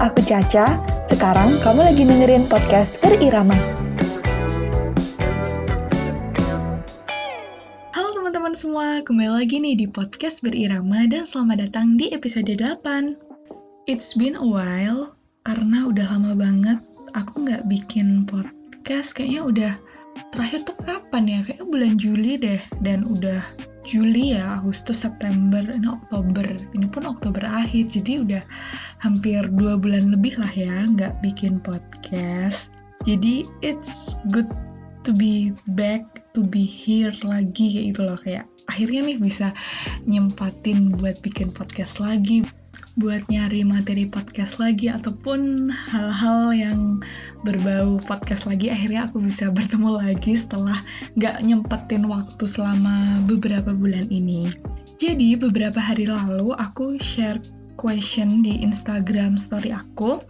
aku Caca. Sekarang kamu lagi dengerin podcast Berirama. Halo teman-teman semua, kembali lagi nih di podcast Berirama dan selamat datang di episode 8. It's been a while, karena udah lama banget aku nggak bikin podcast, kayaknya udah terakhir tuh kapan ya? Kayaknya bulan Juli deh, dan udah Juli ya, Agustus, September, ini Oktober. Ini pun Oktober akhir, jadi udah hampir dua bulan lebih lah ya nggak bikin podcast. Jadi it's good to be back, to be here lagi kayak gitu loh kayak akhirnya nih bisa nyempatin buat bikin podcast lagi buat nyari materi podcast lagi ataupun hal-hal yang berbau podcast lagi akhirnya aku bisa bertemu lagi setelah nggak nyempetin waktu selama beberapa bulan ini. Jadi beberapa hari lalu aku share question di Instagram story aku.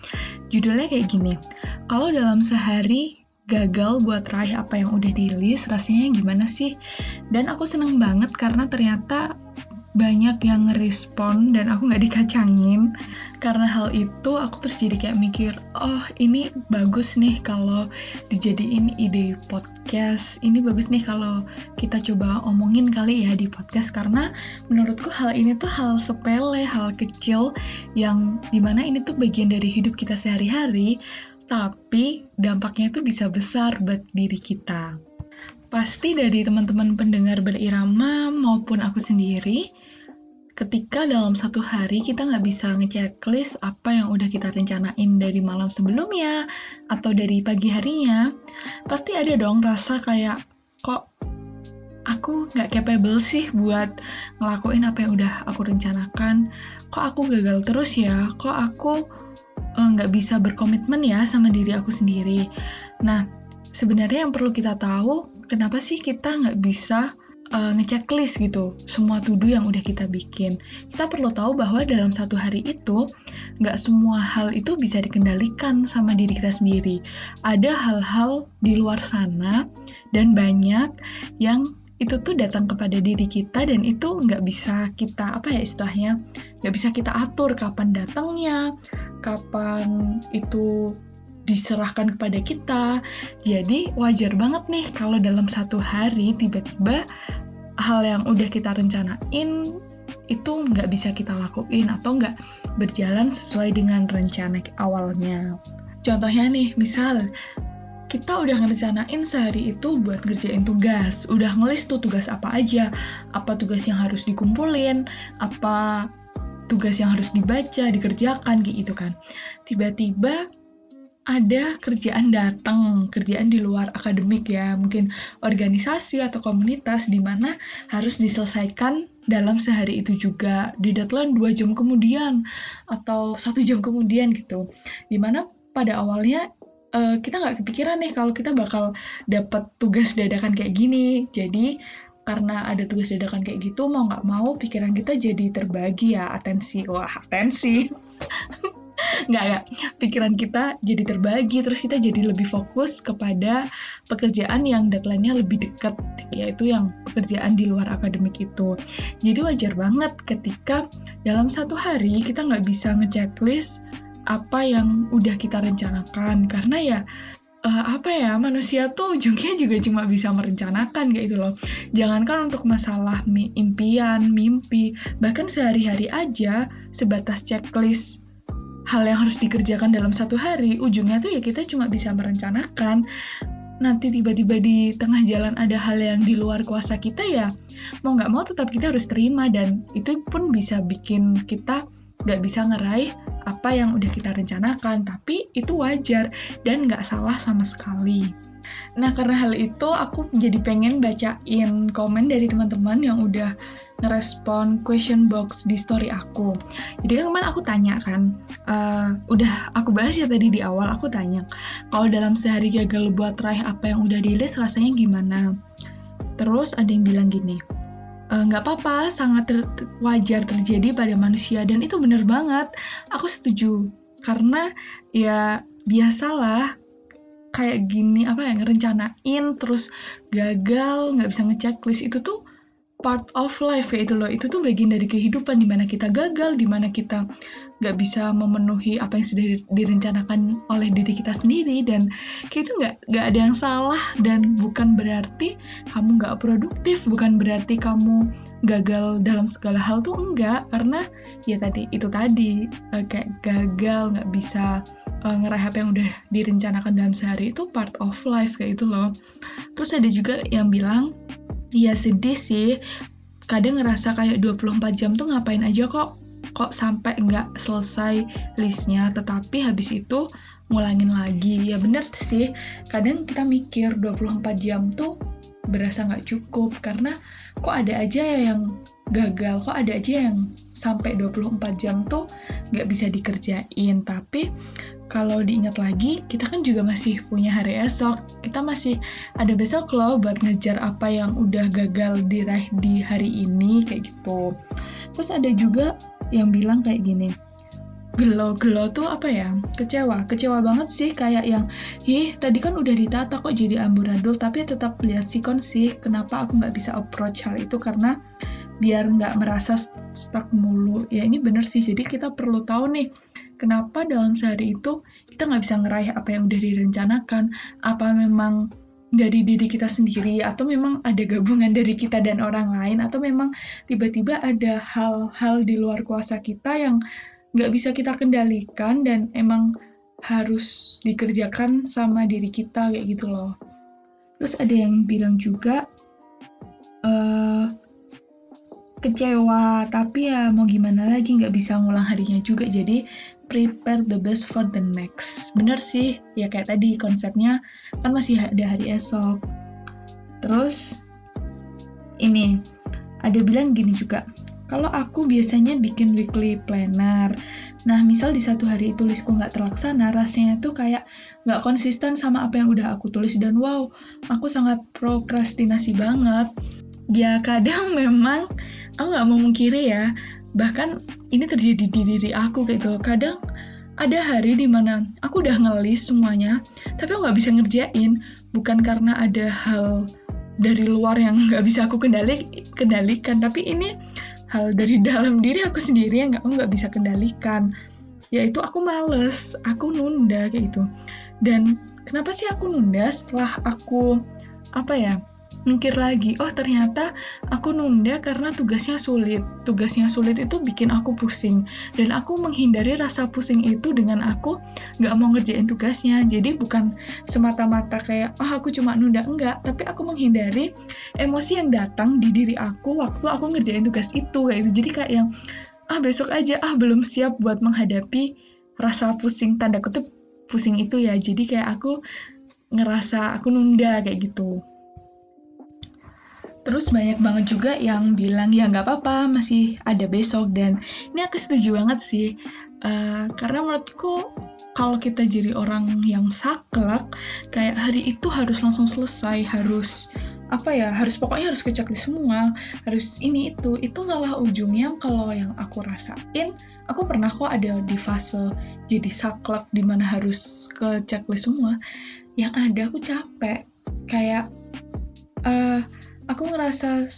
Judulnya kayak gini kalau dalam sehari gagal buat raih apa yang udah di list rasanya gimana sih? Dan aku seneng banget karena ternyata banyak yang ngerespon dan aku nggak dikacangin. Karena hal itu aku terus jadi kayak mikir oh ini bagus nih kalau dijadiin ide podcast. Ini bagus nih kalau kita coba omongin kali ya di podcast. Karena menurutku hal ini tuh hal sepele hal kecil yang di mana ini tuh bagian dari hidup kita sehari-hari tapi dampaknya itu bisa besar buat diri kita. Pasti dari teman-teman pendengar berirama maupun aku sendiri ketika dalam satu hari kita nggak bisa ngechecklist apa yang udah kita rencanain dari malam sebelumnya atau dari pagi harinya, pasti ada dong rasa kayak kok aku nggak capable sih buat ngelakuin apa yang udah aku rencanakan, kok aku gagal terus ya, kok aku eh, nggak uh, bisa berkomitmen ya sama diri aku sendiri. Nah, sebenarnya yang perlu kita tahu, kenapa sih kita nggak bisa uh, ngechecklist gitu semua tuduh yang udah kita bikin. Kita perlu tahu bahwa dalam satu hari itu nggak semua hal itu bisa dikendalikan sama diri kita sendiri. Ada hal-hal di luar sana dan banyak yang itu tuh datang kepada diri kita dan itu nggak bisa kita apa ya istilahnya nggak bisa kita atur kapan datangnya kapan itu diserahkan kepada kita jadi wajar banget nih kalau dalam satu hari tiba-tiba hal yang udah kita rencanain itu nggak bisa kita lakuin atau nggak berjalan sesuai dengan rencana awalnya. Contohnya nih, misal kita udah ngerencanain sehari itu buat ngerjain tugas, udah ngelis tuh tugas apa aja, apa tugas yang harus dikumpulin, apa tugas yang harus dibaca, dikerjakan gitu kan. Tiba-tiba ada kerjaan datang, kerjaan di luar akademik ya, mungkin organisasi atau komunitas di mana harus diselesaikan dalam sehari itu juga. Di deadline dua jam kemudian atau satu jam kemudian gitu, di mana pada awalnya uh, kita nggak kepikiran nih kalau kita bakal dapat tugas dadakan kayak gini, jadi karena ada tugas dadakan kayak gitu mau nggak mau pikiran kita jadi terbagi ya. Atensi wah atensi nggak ya pikiran kita jadi terbagi terus kita jadi lebih fokus kepada pekerjaan yang deadline-nya lebih dekat yaitu yang pekerjaan di luar akademik itu. Jadi wajar banget ketika dalam satu hari kita nggak bisa ngechecklist apa yang udah kita rencanakan. Karena ya uh, apa ya manusia tuh ujungnya juga cuma bisa merencanakan kayak itu loh. Jangankan untuk masalah impian mimpi bahkan sehari-hari aja sebatas checklist hal yang harus dikerjakan dalam satu hari, ujungnya tuh ya kita cuma bisa merencanakan. Nanti tiba-tiba di tengah jalan ada hal yang di luar kuasa kita ya, mau nggak mau tetap kita harus terima dan itu pun bisa bikin kita nggak bisa ngeraih apa yang udah kita rencanakan, tapi itu wajar dan nggak salah sama sekali. Nah, karena hal itu aku jadi pengen bacain komen dari teman-teman yang udah ngerespon question box di story aku. Jadi kan kemarin aku tanya kan, uh, udah aku bahas ya tadi di awal aku tanya, kalau dalam sehari gagal buat raih apa yang udah di list rasanya gimana? Terus ada yang bilang gini, eh, nggak uh, apa-apa, sangat ter wajar terjadi pada manusia dan itu bener banget. Aku setuju karena ya biasalah kayak gini apa ya ngerencanain terus gagal nggak bisa ngecek list itu tuh part of life kayak itu loh. Itu tuh bagian dari kehidupan di mana kita gagal di mana kita nggak bisa memenuhi apa yang sudah direncanakan oleh diri kita sendiri dan kayak itu nggak nggak ada yang salah dan bukan berarti kamu nggak produktif bukan berarti kamu gagal dalam segala hal tuh enggak karena ya tadi itu tadi eh, kayak gagal nggak bisa uh, apa yang udah direncanakan dalam sehari itu part of life kayak itu loh. Terus ada juga yang bilang ya sedih sih. Kadang ngerasa kayak 24 jam tuh ngapain aja kok kok sampai nggak selesai listnya. Tetapi habis itu ngulangin lagi. Ya bener sih kadang kita mikir 24 jam tuh berasa nggak cukup. Karena kok ada aja yang gagal kok ada aja yang sampai 24 jam tuh nggak bisa dikerjain. Tapi kalau diingat lagi kita kan juga masih punya hari esok. Kita masih ada besok loh buat ngejar apa yang udah gagal diraih di hari ini kayak gitu. Terus ada juga yang bilang kayak gini gelo gelo tuh apa ya? Kecewa kecewa banget sih. Kayak yang ih tadi kan udah ditata kok jadi amburadul tapi tetap lihat sikon sih kenapa aku nggak bisa approach hal itu karena biar nggak merasa stuck mulu. Ya ini bener sih jadi kita perlu tahu nih kenapa dalam sehari itu kita nggak bisa ngeraih apa yang udah direncanakan? Apa memang dari diri kita sendiri atau memang ada gabungan dari kita dan orang lain atau memang tiba-tiba ada hal-hal di luar kuasa kita yang nggak bisa kita kendalikan dan emang harus dikerjakan sama diri kita kayak gitu loh. Terus ada yang bilang juga uh, kecewa tapi ya mau gimana lagi nggak bisa ngulang harinya juga jadi prepare the best for the next. Bener sih, ya kayak tadi konsepnya kan masih ada hari esok. Terus ini ada bilang gini juga, kalau aku biasanya bikin weekly planner. Nah, misal di satu hari tulisku nggak terlaksana, rasanya tuh kayak nggak konsisten sama apa yang udah aku tulis dan wow, aku sangat prokrastinasi banget. Ya kadang memang aku nggak mau mengkiri ya, bahkan ini terjadi di diri aku kayak gitu. Kadang ada hari di mana aku udah ngelis semuanya tapi aku nggak bisa ngerjain. Bukan karena ada hal dari luar yang nggak bisa aku kendali kendalikan tapi ini hal dari dalam diri aku sendiri yang nggak nggak bisa kendalikan. Yaitu aku males aku nunda kayak gitu. Dan kenapa sih aku nunda setelah aku apa ya mikir lagi, oh ternyata aku nunda karena tugasnya sulit. Tugasnya sulit itu bikin aku pusing. Dan aku menghindari rasa pusing itu dengan aku nggak mau ngerjain tugasnya. Jadi bukan semata-mata kayak, oh aku cuma nunda, enggak. Tapi aku menghindari emosi yang datang di diri aku waktu aku ngerjain tugas itu. Kayak gitu. Jadi kayak yang, ah besok aja, ah belum siap buat menghadapi rasa pusing, tanda kutip pusing itu ya. Jadi kayak aku ngerasa aku nunda kayak gitu. Terus banyak banget juga yang bilang ya nggak apa-apa masih ada besok. Dan ini aku setuju banget sih uh, karena menurutku kalau kita jadi orang yang saklek kayak hari itu harus langsung selesai harus apa ya harus pokoknya harus kecek di semua harus ini itu itu malah ujungnya kalau yang aku rasain aku pernah kok ada di fase jadi saklek di mana harus ke checklist semua yang ada aku capek kayak uh, aku ngerasa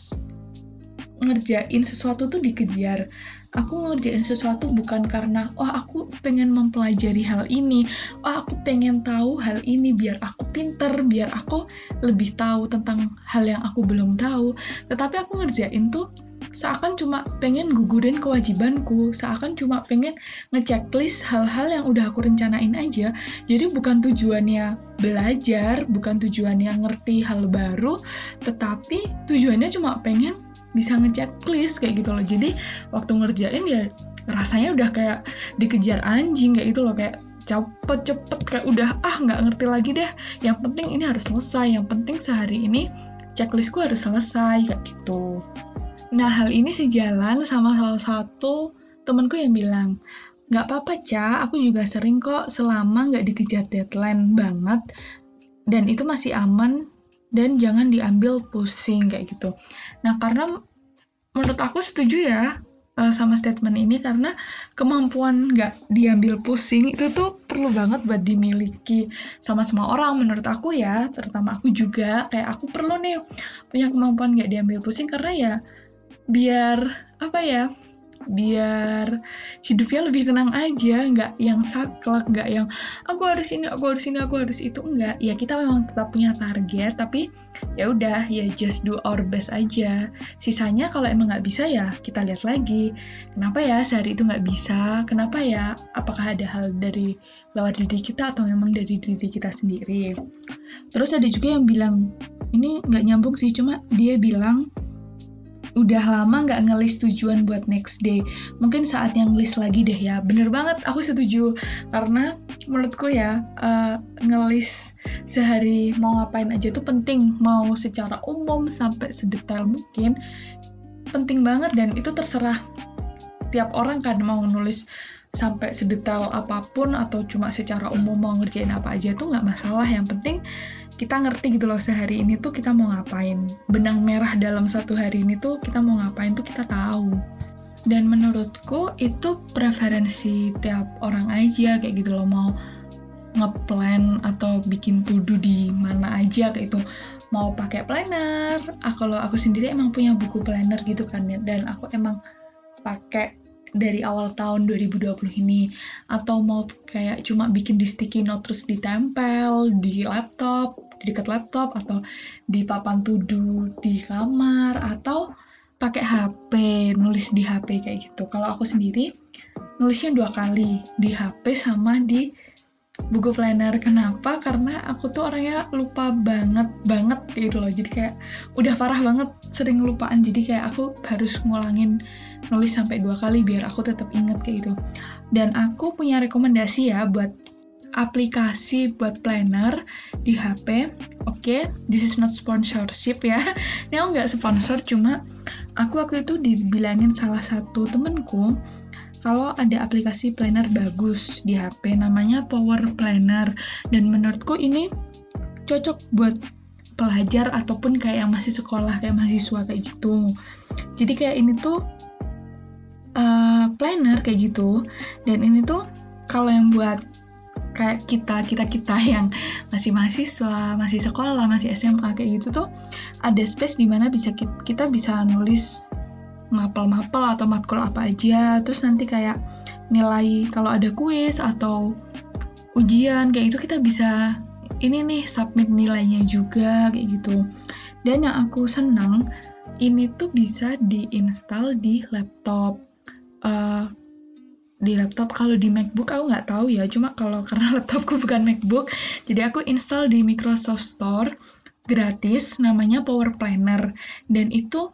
ngerjain sesuatu tuh dikejar. Aku ngerjain sesuatu bukan karena oh aku pengen mempelajari hal ini. Oh aku pengen tahu hal ini biar aku pinter biar aku lebih tahu tentang hal yang aku belum tahu. Tetapi aku ngerjain tuh seakan cuma pengen gugurin kewajibanku, seakan cuma pengen ngechecklist hal-hal yang udah aku rencanain aja. Jadi bukan tujuannya belajar, bukan tujuannya ngerti hal baru, tetapi tujuannya cuma pengen bisa ngechecklist kayak gitu loh. Jadi waktu ngerjain ya rasanya udah kayak dikejar anjing kayak gitu loh. Kayak cepet-cepet kayak udah ah nggak ngerti lagi deh. Yang penting ini harus selesai. Yang penting sehari ini checklistku harus selesai. Kayak gitu Nah, hal ini sejalan sama salah satu temenku yang bilang, nggak apa-apa, Ca, aku juga sering kok selama nggak dikejar deadline banget, dan itu masih aman, dan jangan diambil pusing kayak gitu. Nah, karena menurut aku setuju ya, uh, sama statement ini karena kemampuan nggak diambil pusing itu tuh perlu banget buat dimiliki sama semua orang menurut aku ya terutama aku juga kayak aku perlu nih punya kemampuan nggak diambil pusing karena ya biar apa ya biar hidupnya lebih tenang aja nggak yang saklek nggak yang aku harus ini aku harus ini aku harus itu enggak ya kita memang tetap punya target tapi ya udah ya just do our best aja. Sisanya kalau emang nggak bisa ya kita lihat lagi. Kenapa ya sehari itu nggak bisa? Kenapa ya? Apakah ada hal dari lewat diri kita atau memang dari diri kita sendiri? Terus ada juga yang bilang ini nggak nyambung sih cuma dia bilang udah lama nggak ngelis tujuan buat next day. Mungkin saat yang list lagi deh ya. Bener banget, aku setuju. Karena menurutku ya, uh, ngelis sehari mau ngapain aja tuh penting. Mau secara umum sampai sedetail mungkin. Penting banget dan itu terserah tiap orang kan mau nulis sampai sedetail apa pun atau cuma secara umum mau ngerjain apa aja tuh nggak masalah. Yang penting kita ngerti gitu loh sehari ini tuh kita mau ngapain. Benang merah dalam satu hari ini tuh kita mau ngapain tuh kita tahu. Dan menurutku itu preferensi tiap orang aja kayak gitu loh mau ngeplan atau bikin tudu di mana aja kayak itu mau pakai planner. Ah, kalau aku sendiri emang punya buku planner gitu kan dan aku emang pakai dari awal tahun 2020 ini. Atau mau kayak cuma bikin di sticky note terus ditempel di laptop di dekat laptop atau di papan tudu di kamar atau pakai HP nulis di HP kayak gitu. Kalau aku sendiri nulisnya dua kali di HP sama di buku planner. Kenapa? Karena aku tuh orangnya lupa banget banget gitu loh. Jadi kayak udah parah banget sering lupaan jadi kayak aku harus ngulangin nulis sampai dua kali biar aku tetap inget kayak gitu. Dan aku punya rekomendasi ya buat aplikasi buat planner di HP oke okay, this is not sponsorship ya. Ini aku nggak sponsor cuma aku waktu itu dibilangin salah satu temenku kalau ada aplikasi planner bagus di HP namanya Power Planner. Dan menurutku ini cocok buat pelajar ataupun kayak yang masih sekolah kayak mahasiswa kayak gitu. Jadi kayak ini tuh uh, planner kayak gitu. Dan ini tuh kalau yang buat kayak kita kita kita yang masih mahasiswa masih sekolah masih SMA kayak gitu tuh ada space di mana bisa kita, kita bisa nulis mapel-mapel atau matkul apa aja. Terus nanti kayak nilai kalau ada kuis atau ujian kayak itu kita bisa ini nih submit nilainya juga kayak gitu. Dan yang aku senang ini tuh bisa diinstal di laptop. Uh, di laptop kalau di MacBook aku nggak tahu ya. Cuma kalau karena laptopku bukan MacBook jadi aku install di Microsoft Store gratis namanya Power Planner. Dan itu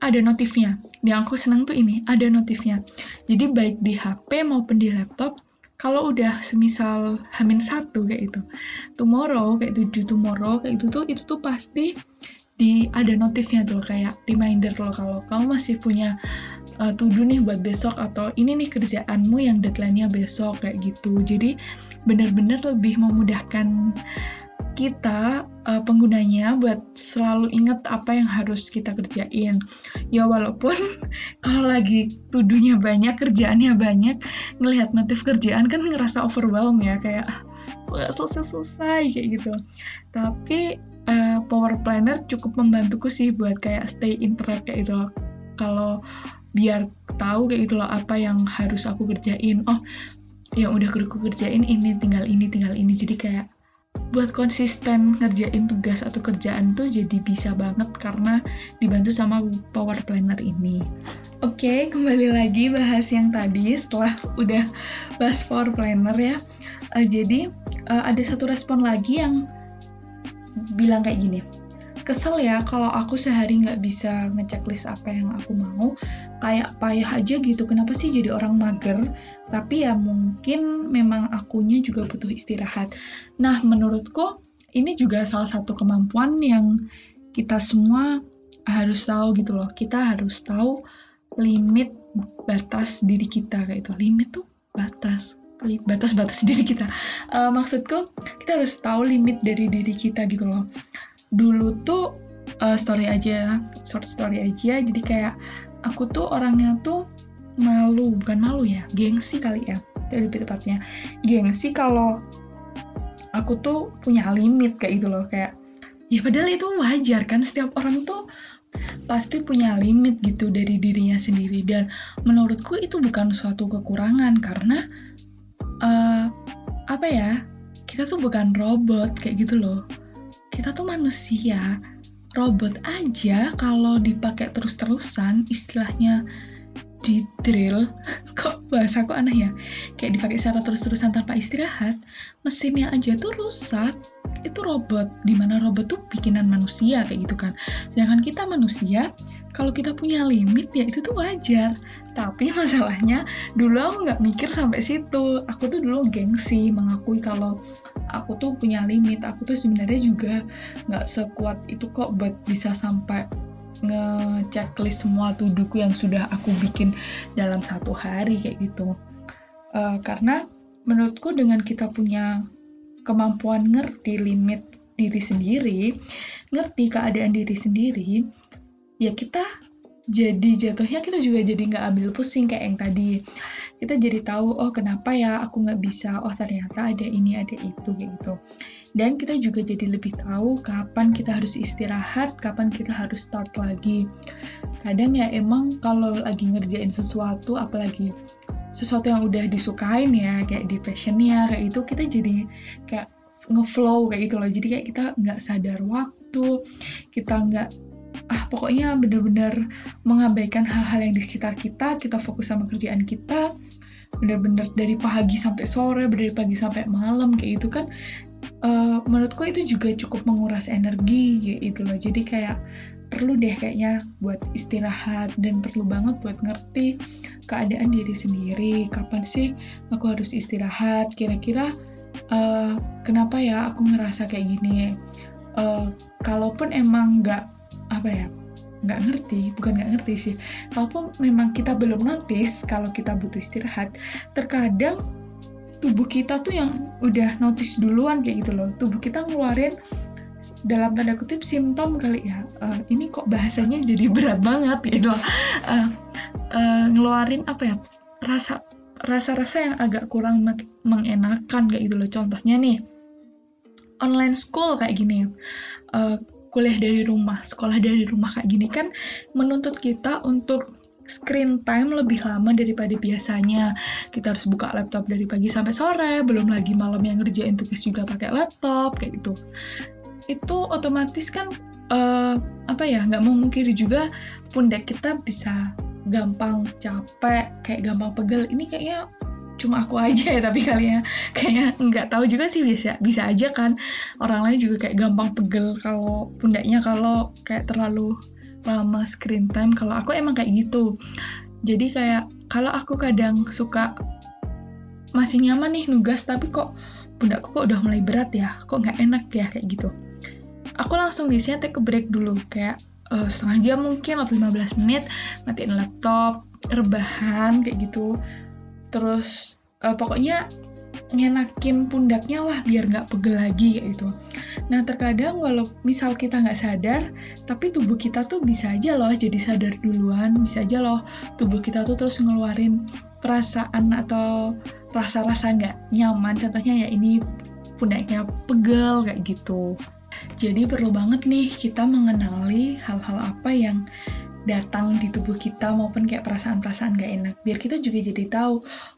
ada notifnya yang aku senang tuh ini ada notifnya jadi baik di HP maupun di laptop kalau udah semisal hamin satu kayak itu tomorrow kayak itu tomorrow kayak itu tuh itu tuh pasti di ada notifnya tuh kayak reminder loh kalau kamu masih punya uh, tuduh nih buat besok atau ini nih kerjaanmu yang deadline-nya besok kayak gitu. Jadi benar-benar lebih memudahkan kita uh, penggunanya buat selalu ingat apa yang harus kita kerjain. Ya walaupun kalau lagi tuduhnya banyak, kerjaannya banyak, ngelihat notif kerjaan kan ngerasa overwhelm ya kayak nggak selesai-selesai kayak gitu. Tapi uh, Power Planner cukup membantuku sih buat kayak stay in track kayak gitu. Kalau biar tahu kayak gitu loh apa yang harus aku kerjain oh yang udah aku kerjain ini tinggal ini tinggal ini jadi kayak buat konsisten ngerjain tugas atau kerjaan tuh jadi bisa banget karena dibantu sama power planner ini. Oke okay, kembali lagi bahas yang tadi setelah udah bahas power planner ya. Uh, jadi uh, ada satu respon lagi yang bilang kayak gini. Kesel ya kalau aku sehari nggak bisa ngechecklist apa yang aku mau kayak payah aja gitu. Kenapa sih jadi orang mager? Tapi ya mungkin memang akunya juga butuh istirahat. Nah menurutku ini juga salah satu kemampuan yang kita semua harus tahu gitu loh. Kita harus tahu limit batas diri kita kayak itu limit tuh batas. Batas-batas diri kita. Uh, maksudku kita harus tahu limit dari diri kita gitu loh. Dulu tuh uh, story aja short story aja. Jadi kayak aku tuh orangnya tuh malu bukan malu ya gengsi kali ya lebih tepatnya gengsi kalau aku tuh punya limit kayak gitu loh kayak ya padahal itu wajar kan setiap orang tuh pasti punya limit gitu dari dirinya sendiri. Dan menurutku itu bukan suatu kekurangan karena uh, apa ya kita tuh bukan robot kayak gitu loh. Kita tuh manusia robot aja kalau dipakai terus-terusan istilahnya di drill kok bahasa kok aneh ya? Kayak dipakai secara terus-terusan tanpa istirahat mesinnya aja tuh rusak. Itu robot di mana robot tuh bikinan manusia kayak gitu kan. Sedangkan kita manusia kalau kita punya limit ya itu tuh wajar. Tapi masalahnya dulu aku nggak mikir sampai situ. Aku tuh dulu gengsi mengakui kalau aku tuh punya limit. Aku tuh sebenarnya juga nggak sekuat itu kok buat bisa sampai ngechecklist semua tuduhku yang sudah aku bikin dalam satu hari kayak gitu. Uh, karena menurutku dengan kita punya kemampuan ngerti limit diri sendiri ngerti keadaan diri sendiri ya kita jadi jatuhnya kita juga jadi nggak ambil pusing kayak yang tadi kita jadi tahu oh kenapa ya aku nggak bisa? Oh ternyata ada ini ada itu kayak gitu. Dan kita juga jadi lebih tahu kapan kita harus istirahat kapan kita harus start lagi. Kadang ya emang kalau lagi ngerjain sesuatu apalagi sesuatu yang udah disukain ya kayak di passionnya kayak itu kita jadi kayak ngeflow kayak gitu loh. Jadi kayak kita nggak sadar waktu kita nggak ah pokoknya bener-bener mengabaikan hal-hal yang di sekitar kita kita fokus sama kerjaan kita bener-bener dari pagi sampai sore dari pagi sampai malam kayak gitu kan uh, menurutku itu juga cukup menguras energi gitu loh. Jadi kayak perlu deh kayaknya buat istirahat dan perlu banget buat ngerti keadaan diri sendiri. Kapan sih aku harus istirahat? Kira-kira uh, kenapa ya aku ngerasa kayak gini? Uh, kalaupun emang nggak apa ya nggak ngerti bukan nggak ngerti sih. Kalaupun memang kita belum notice kalau kita butuh istirahat terkadang tubuh kita tuh yang udah notice duluan kayak gitu loh. Tubuh kita ngeluarin dalam tanda kutip simptom kali ya. Uh, ini kok bahasanya jadi berat banget gitu loh. Uh, uh, ngeluarin apa ya rasa rasa-rasa yang agak kurang mengenakan kayak gitu loh. Contohnya nih online school kayak gini. Uh, kuliah dari rumah sekolah dari rumah kayak gini kan menuntut kita untuk screen time lebih lama daripada biasanya. Kita harus buka laptop dari pagi sampai sore, belum lagi malam yang ngerjain tugas juga pakai laptop kayak gitu. Itu otomatis kan uh, apa ya nggak memungkiri juga pundak kita bisa gampang capek, kayak gampang pegel. Ini kayaknya cuma aku aja ya tapi kalian kayaknya nggak tahu juga sih bisa bisa aja kan. Orang lain juga kayak gampang pegel kalau pundaknya kalau kayak terlalu lama screen time. Kalau aku emang kayak gitu. Jadi kayak kalau aku kadang suka masih nyaman nih nugas tapi kok pundakku kok udah mulai berat ya? Kok nggak enak ya? Kayak gitu. Aku langsung biasanya take a break dulu. Kayak uh, setengah jam mungkin atau 15 menit matiin laptop rebahan kayak gitu terus uh, pokoknya ngenakin pundaknya lah biar nggak pegel lagi kayak gitu. Nah terkadang walau misal kita nggak sadar, tapi tubuh kita tuh bisa aja loh jadi sadar duluan, bisa aja loh tubuh kita tuh terus ngeluarin perasaan atau rasa-rasa nggak nyaman. Contohnya ya ini pundaknya pegel kayak gitu. Jadi perlu banget nih kita mengenali hal-hal apa yang datang di tubuh kita maupun kayak perasaan-perasaan gak enak. Biar kita juga jadi tahu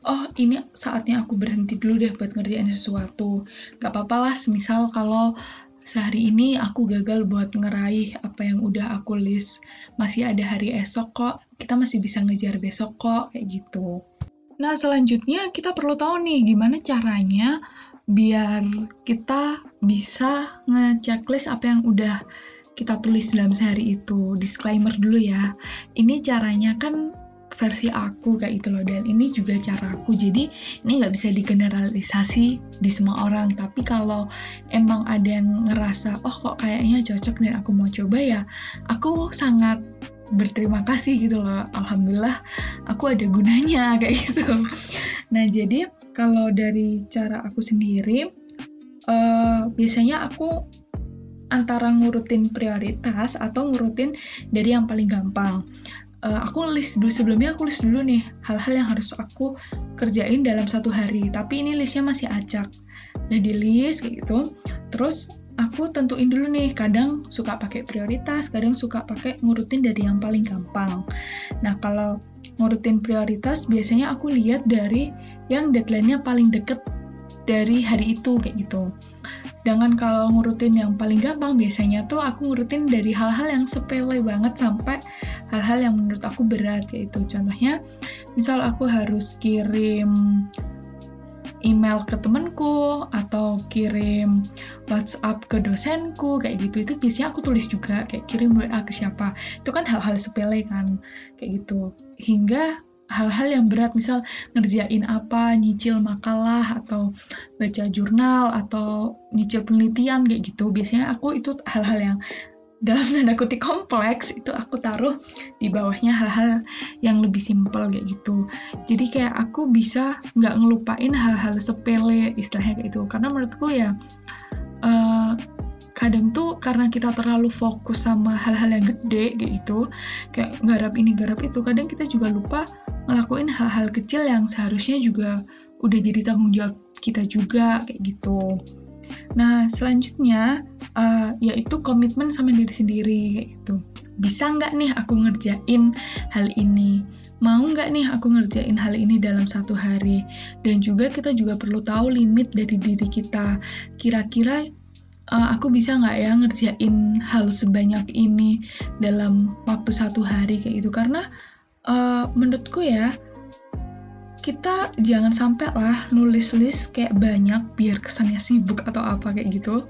oh ini saatnya aku berhenti dulu deh buat ngerjain sesuatu. Gak apa-apa lah semisal kalau sehari ini aku gagal buat ngeraih apa yang udah aku list. Masih ada hari esok kok kita masih bisa ngejar besok kok kayak gitu. Nah selanjutnya kita perlu tahu nih gimana caranya biar kita bisa ngechecklist apa yang udah kita tulis dalam sehari itu. Disclaimer dulu ya. Ini caranya kan versi aku kayak gitu loh. Dan ini juga cara aku. Jadi ini nggak bisa digeneralisasi di semua orang. Tapi kalau emang ada yang ngerasa oh kok kayaknya cocok dan aku mau coba ya aku sangat berterima kasih gitu loh. Alhamdulillah aku ada gunanya kayak gitu. Nah jadi kalau dari cara aku sendiri uh, biasanya aku antara ngurutin prioritas atau ngurutin dari yang paling gampang. uh, aku list dulu sebelumnya aku list dulu nih hal-hal yang harus aku kerjain dalam satu hari tapi ini listnya masih acak. Nah di list kayak gitu terus aku tentuin dulu nih kadang suka pakai prioritas kadang suka pakai ngurutin dari yang paling gampang. Nah kalau ngurutin prioritas biasanya aku lihat dari yang deadline-nya paling deket dari hari itu kayak gitu Sedangkan kalau ngurutin yang paling gampang biasanya tuh aku ngurutin dari hal-hal yang sepele banget sampai hal-hal yang menurut aku berat kayak itu. Contohnya, misal aku harus kirim email ke temenku atau kirim WhatsApp ke dosenku kayak gitu itu biasanya aku tulis juga kayak kirim WA ke siapa itu kan hal-hal sepele kan kayak gitu hingga hal-hal yang berat misal ngerjain apa nyicil makalah atau baca jurnal atau nyicil penelitian kayak gitu. Biasanya aku itu hal-hal yang dalam tanda kutip kompleks itu aku taruh di bawahnya hal-hal yang lebih simpel kayak gitu. Jadi kayak aku bisa nggak ngelupain hal-hal sepele istilahnya kayak gitu. Karena menurutku ya kadang tuh karena kita terlalu fokus sama hal-hal yang gede gitu kayak garap ini garap itu kadang kita juga lupa ngelakuin hal-hal kecil yang seharusnya juga udah jadi tanggung jawab kita juga kayak gitu. Nah selanjutnya uh, yaitu komitmen sama diri sendiri kayak gitu. Bisa nggak nih aku ngerjain hal ini? Mau nggak nih aku ngerjain hal ini dalam satu hari? Dan juga kita juga perlu tahu limit dari diri kita. Kira-kira uh, aku bisa nggak ya ngerjain hal sebanyak ini dalam waktu satu hari kayak gitu? Karena uh, menurutku ya kita jangan sampai lah nulis list kayak banyak biar kesannya sibuk atau apa kayak gitu.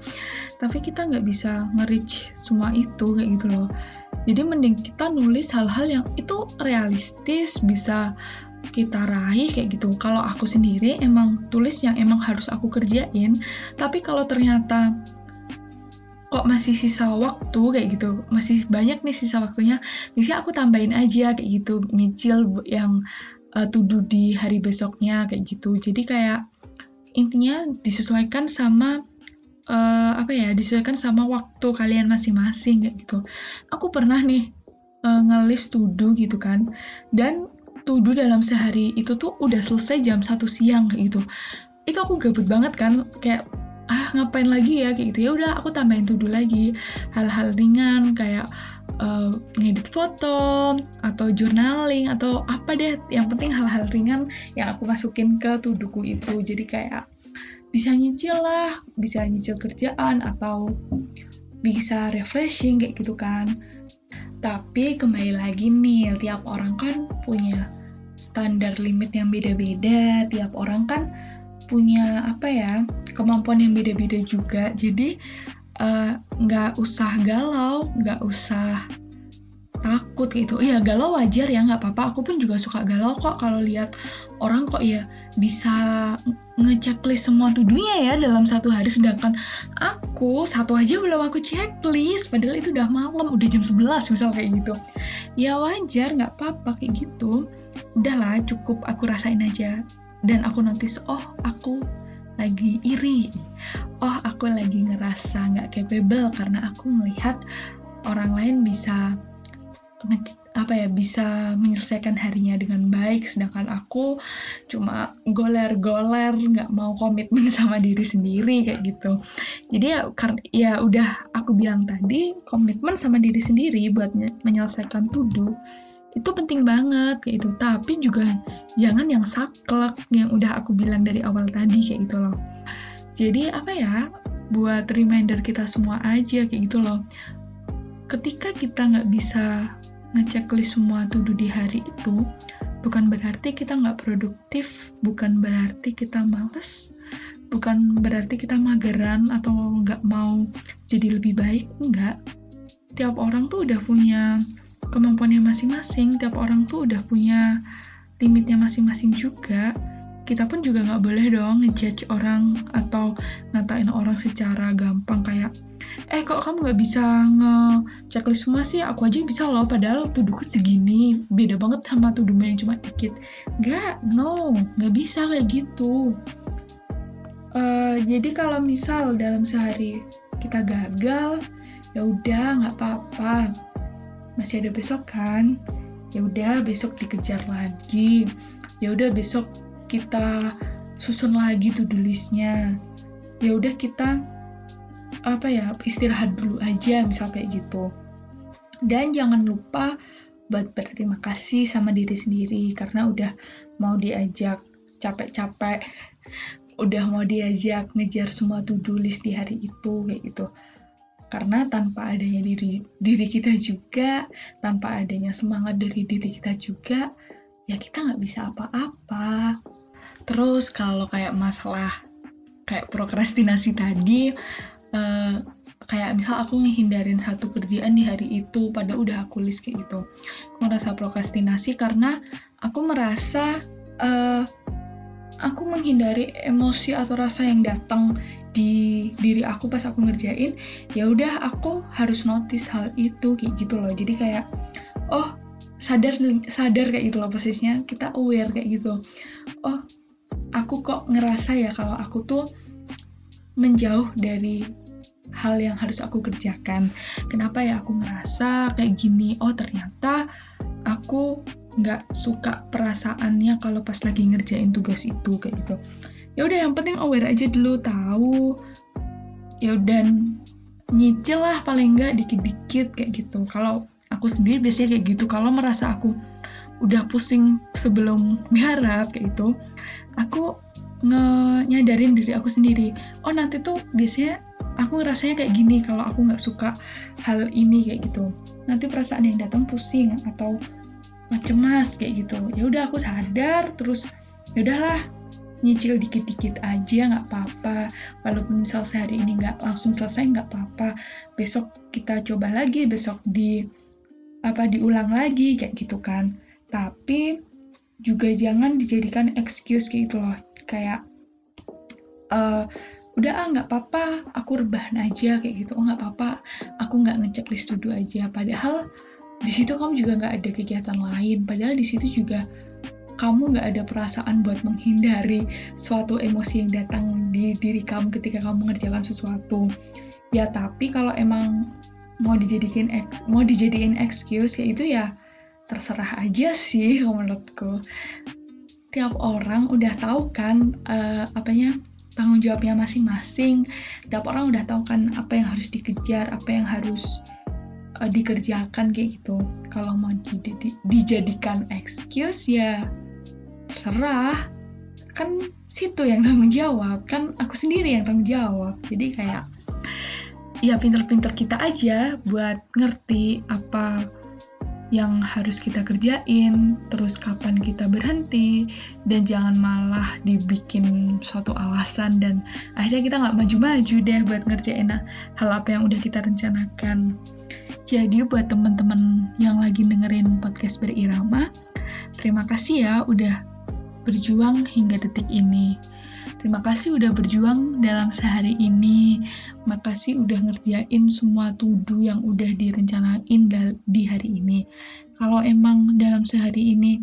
Tapi kita nggak bisa nge-reach semua itu kayak gitu loh. Jadi mending kita nulis hal-hal yang itu realistis bisa kita raih kayak gitu. Kalau aku sendiri emang tulis yang emang harus aku kerjain tapi kalau ternyata kok masih sisa waktu kayak gitu. Masih banyak nih sisa waktunya. Bisa aku tambahin aja kayak gitu. Nyicil yang uh, tuduh di hari besoknya kayak gitu. Jadi kayak intinya disesuaikan sama uh, apa ya disesuaikan sama waktu kalian masing-masing kayak gitu. Aku pernah nih uh, ngelis tuduh gitu kan. Dan tuduh dalam sehari itu tuh udah selesai jam satu siang kayak gitu. Itu aku gabut banget kan. Kayak ah ngapain lagi ya? Kayak gitu. Ya udah aku tambahin to lagi. Hal-hal ringan kayak uh, ngedit foto atau journaling atau apa deh. Yang penting hal-hal ringan yang aku masukin ke tuduku itu. Jadi kayak bisa nyicil lah bisa nyicil kerjaan atau bisa refreshing kayak gitu kan. Tapi kembali lagi nih tiap orang kan punya standar limit yang beda-beda. Tiap orang kan punya apa ya kemampuan yang beda-beda juga. Jadi eh, nggak uh, usah galau nggak usah takut gitu. Iya galau wajar ya nggak apa-apa. Aku pun juga suka galau kok kalau lihat orang kok ya bisa ngechecklist semua tuduhnya ya dalam satu hari. Sedangkan aku satu aja belum aku checklist. Padahal itu udah malam udah jam 11 misal kayak gitu. Ya wajar nggak apa-apa kayak gitu. Udahlah cukup aku rasain aja dan aku notice oh aku lagi iri. Oh aku lagi ngerasa nggak capable karena aku melihat orang lain bisa apa ya bisa menyelesaikan harinya dengan baik. Sedangkan aku cuma goler-goler nggak mau komitmen sama diri sendiri kayak gitu. Jadi ya karena ya udah aku bilang tadi komitmen sama diri sendiri buat menyelesaikan tuduh itu penting banget kayak itu tapi juga jangan yang saklek yang udah aku bilang dari awal tadi kayak gitu loh. Jadi apa ya buat reminder kita semua aja kayak gitu loh. Ketika kita nggak bisa ngeceklis semua tuduh di hari itu bukan berarti kita nggak produktif bukan berarti kita males bukan berarti kita mageran atau nggak mau jadi lebih baik enggak tiap orang tuh udah punya kemampuannya masing-masing tiap orang tuh udah punya limitnya masing-masing juga. Kita pun juga nggak boleh dong ngejudge orang atau ngatain orang secara gampang kayak eh kalau kamu nggak bisa nge-checklist semua sih? Aku aja bisa loh padahal tuduhku segini. Beda banget sama tuduhnya yang cuma dikit. Nggak no nggak bisa kayak gitu. Uh, jadi kalau misal dalam sehari kita gagal ya udah nggak apa-apa masih ada besok kan? Ya udah besok dikejar lagi. Ya udah besok kita susun lagi tuh listnya. Ya udah kita apa ya istirahat dulu aja misal kayak gitu. Dan jangan lupa buat berterima kasih sama diri sendiri karena udah mau diajak capek-capek udah mau diajak ngejar semua to-do di hari itu kayak gitu karena tanpa adanya diri diri kita juga tanpa adanya semangat dari diri kita juga ya kita nggak bisa apa-apa. Terus kalau kayak masalah kayak prokrastinasi tadi uh, kayak misal aku ngehindarin satu kerjaan di hari itu pada udah aku list kayak gitu. Aku merasa prokrastinasi karena aku merasa uh, aku menghindari emosi atau rasa yang datang di diri aku pas aku ngerjain ya udah aku harus notice hal itu kayak gitu loh. Jadi kayak oh sadar sadar kayak gitu loh posisinya kita aware kayak gitu. Oh aku kok ngerasa ya kalau aku tuh menjauh dari hal yang harus aku kerjakan. Kenapa ya aku ngerasa kayak gini? Oh ternyata aku nggak suka perasaannya kalau pas lagi ngerjain tugas itu kayak gitu. Ya udah yang penting aware aja dulu tahu. Ya dan nyicil lah paling enggak dikit-dikit kayak gitu. Kalau aku sendiri biasanya kayak gitu. Kalau merasa aku udah pusing sebelum garap kayak gitu aku nge nyadarin diri aku sendiri. Oh nanti tuh biasanya aku ngerasanya kayak gini kalau aku nggak suka hal ini kayak gitu. Nanti perasaan yang datang pusing atau cemas kayak gitu. Ya udah aku sadar terus ya udahlah nyicil dikit-dikit aja nggak apa-apa. Walaupun misal sehari ini nggak langsung selesai nggak apa-apa. Besok kita coba lagi besok di apa diulang lagi kayak gitu kan. Tapi juga jangan dijadikan excuse kayak gitu loh. Kayak uh, udah ah nggak apa-apa aku rebahan aja kayak gitu. Oh nggak apa-apa aku nggak ngecek list dulu aja. Padahal di situ kamu juga nggak ada kegiatan lain. Padahal di situ juga kamu nggak ada perasaan buat menghindari suatu emosi yang datang di diri kamu ketika kamu mengerjakan sesuatu. Ya tapi kalau emang mau dijadikan mau dijadikan excuse kayak itu ya terserah aja sih menurutku. Tiap orang udah tahu kan uh, apanya tanggung jawabnya masing-masing. Tiap orang udah tahu kan apa yang harus dikejar apa yang harus uh, dikerjakan kayak gitu. Kalau mau di, di, dijadikan excuse ya terserah. Kan situ yang tanggung jawab. Kan aku sendiri yang tanggung jawab. Jadi kayak ya pinter-pinter kita aja buat ngerti apa yang harus kita kerjain, terus kapan kita berhenti, dan jangan malah dibikin suatu alasan dan akhirnya kita nggak maju-maju deh buat ngerjain hal apa yang udah kita rencanakan. Jadi buat teman-teman yang lagi dengerin podcast berirama, terima kasih ya udah berjuang hingga detik ini. Terima kasih udah berjuang dalam sehari ini. Makasih udah ngerjain semua tudu yang udah direncanain di hari ini. Kalau emang dalam sehari ini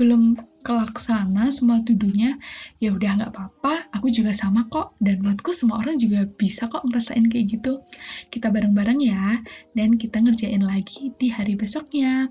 belum kelaksana semua tudunya, ya udah nggak apa-apa. Aku juga sama kok. Dan buatku semua orang juga bisa kok ngerasain kayak gitu. Kita bareng-bareng ya, dan kita ngerjain lagi di hari besoknya.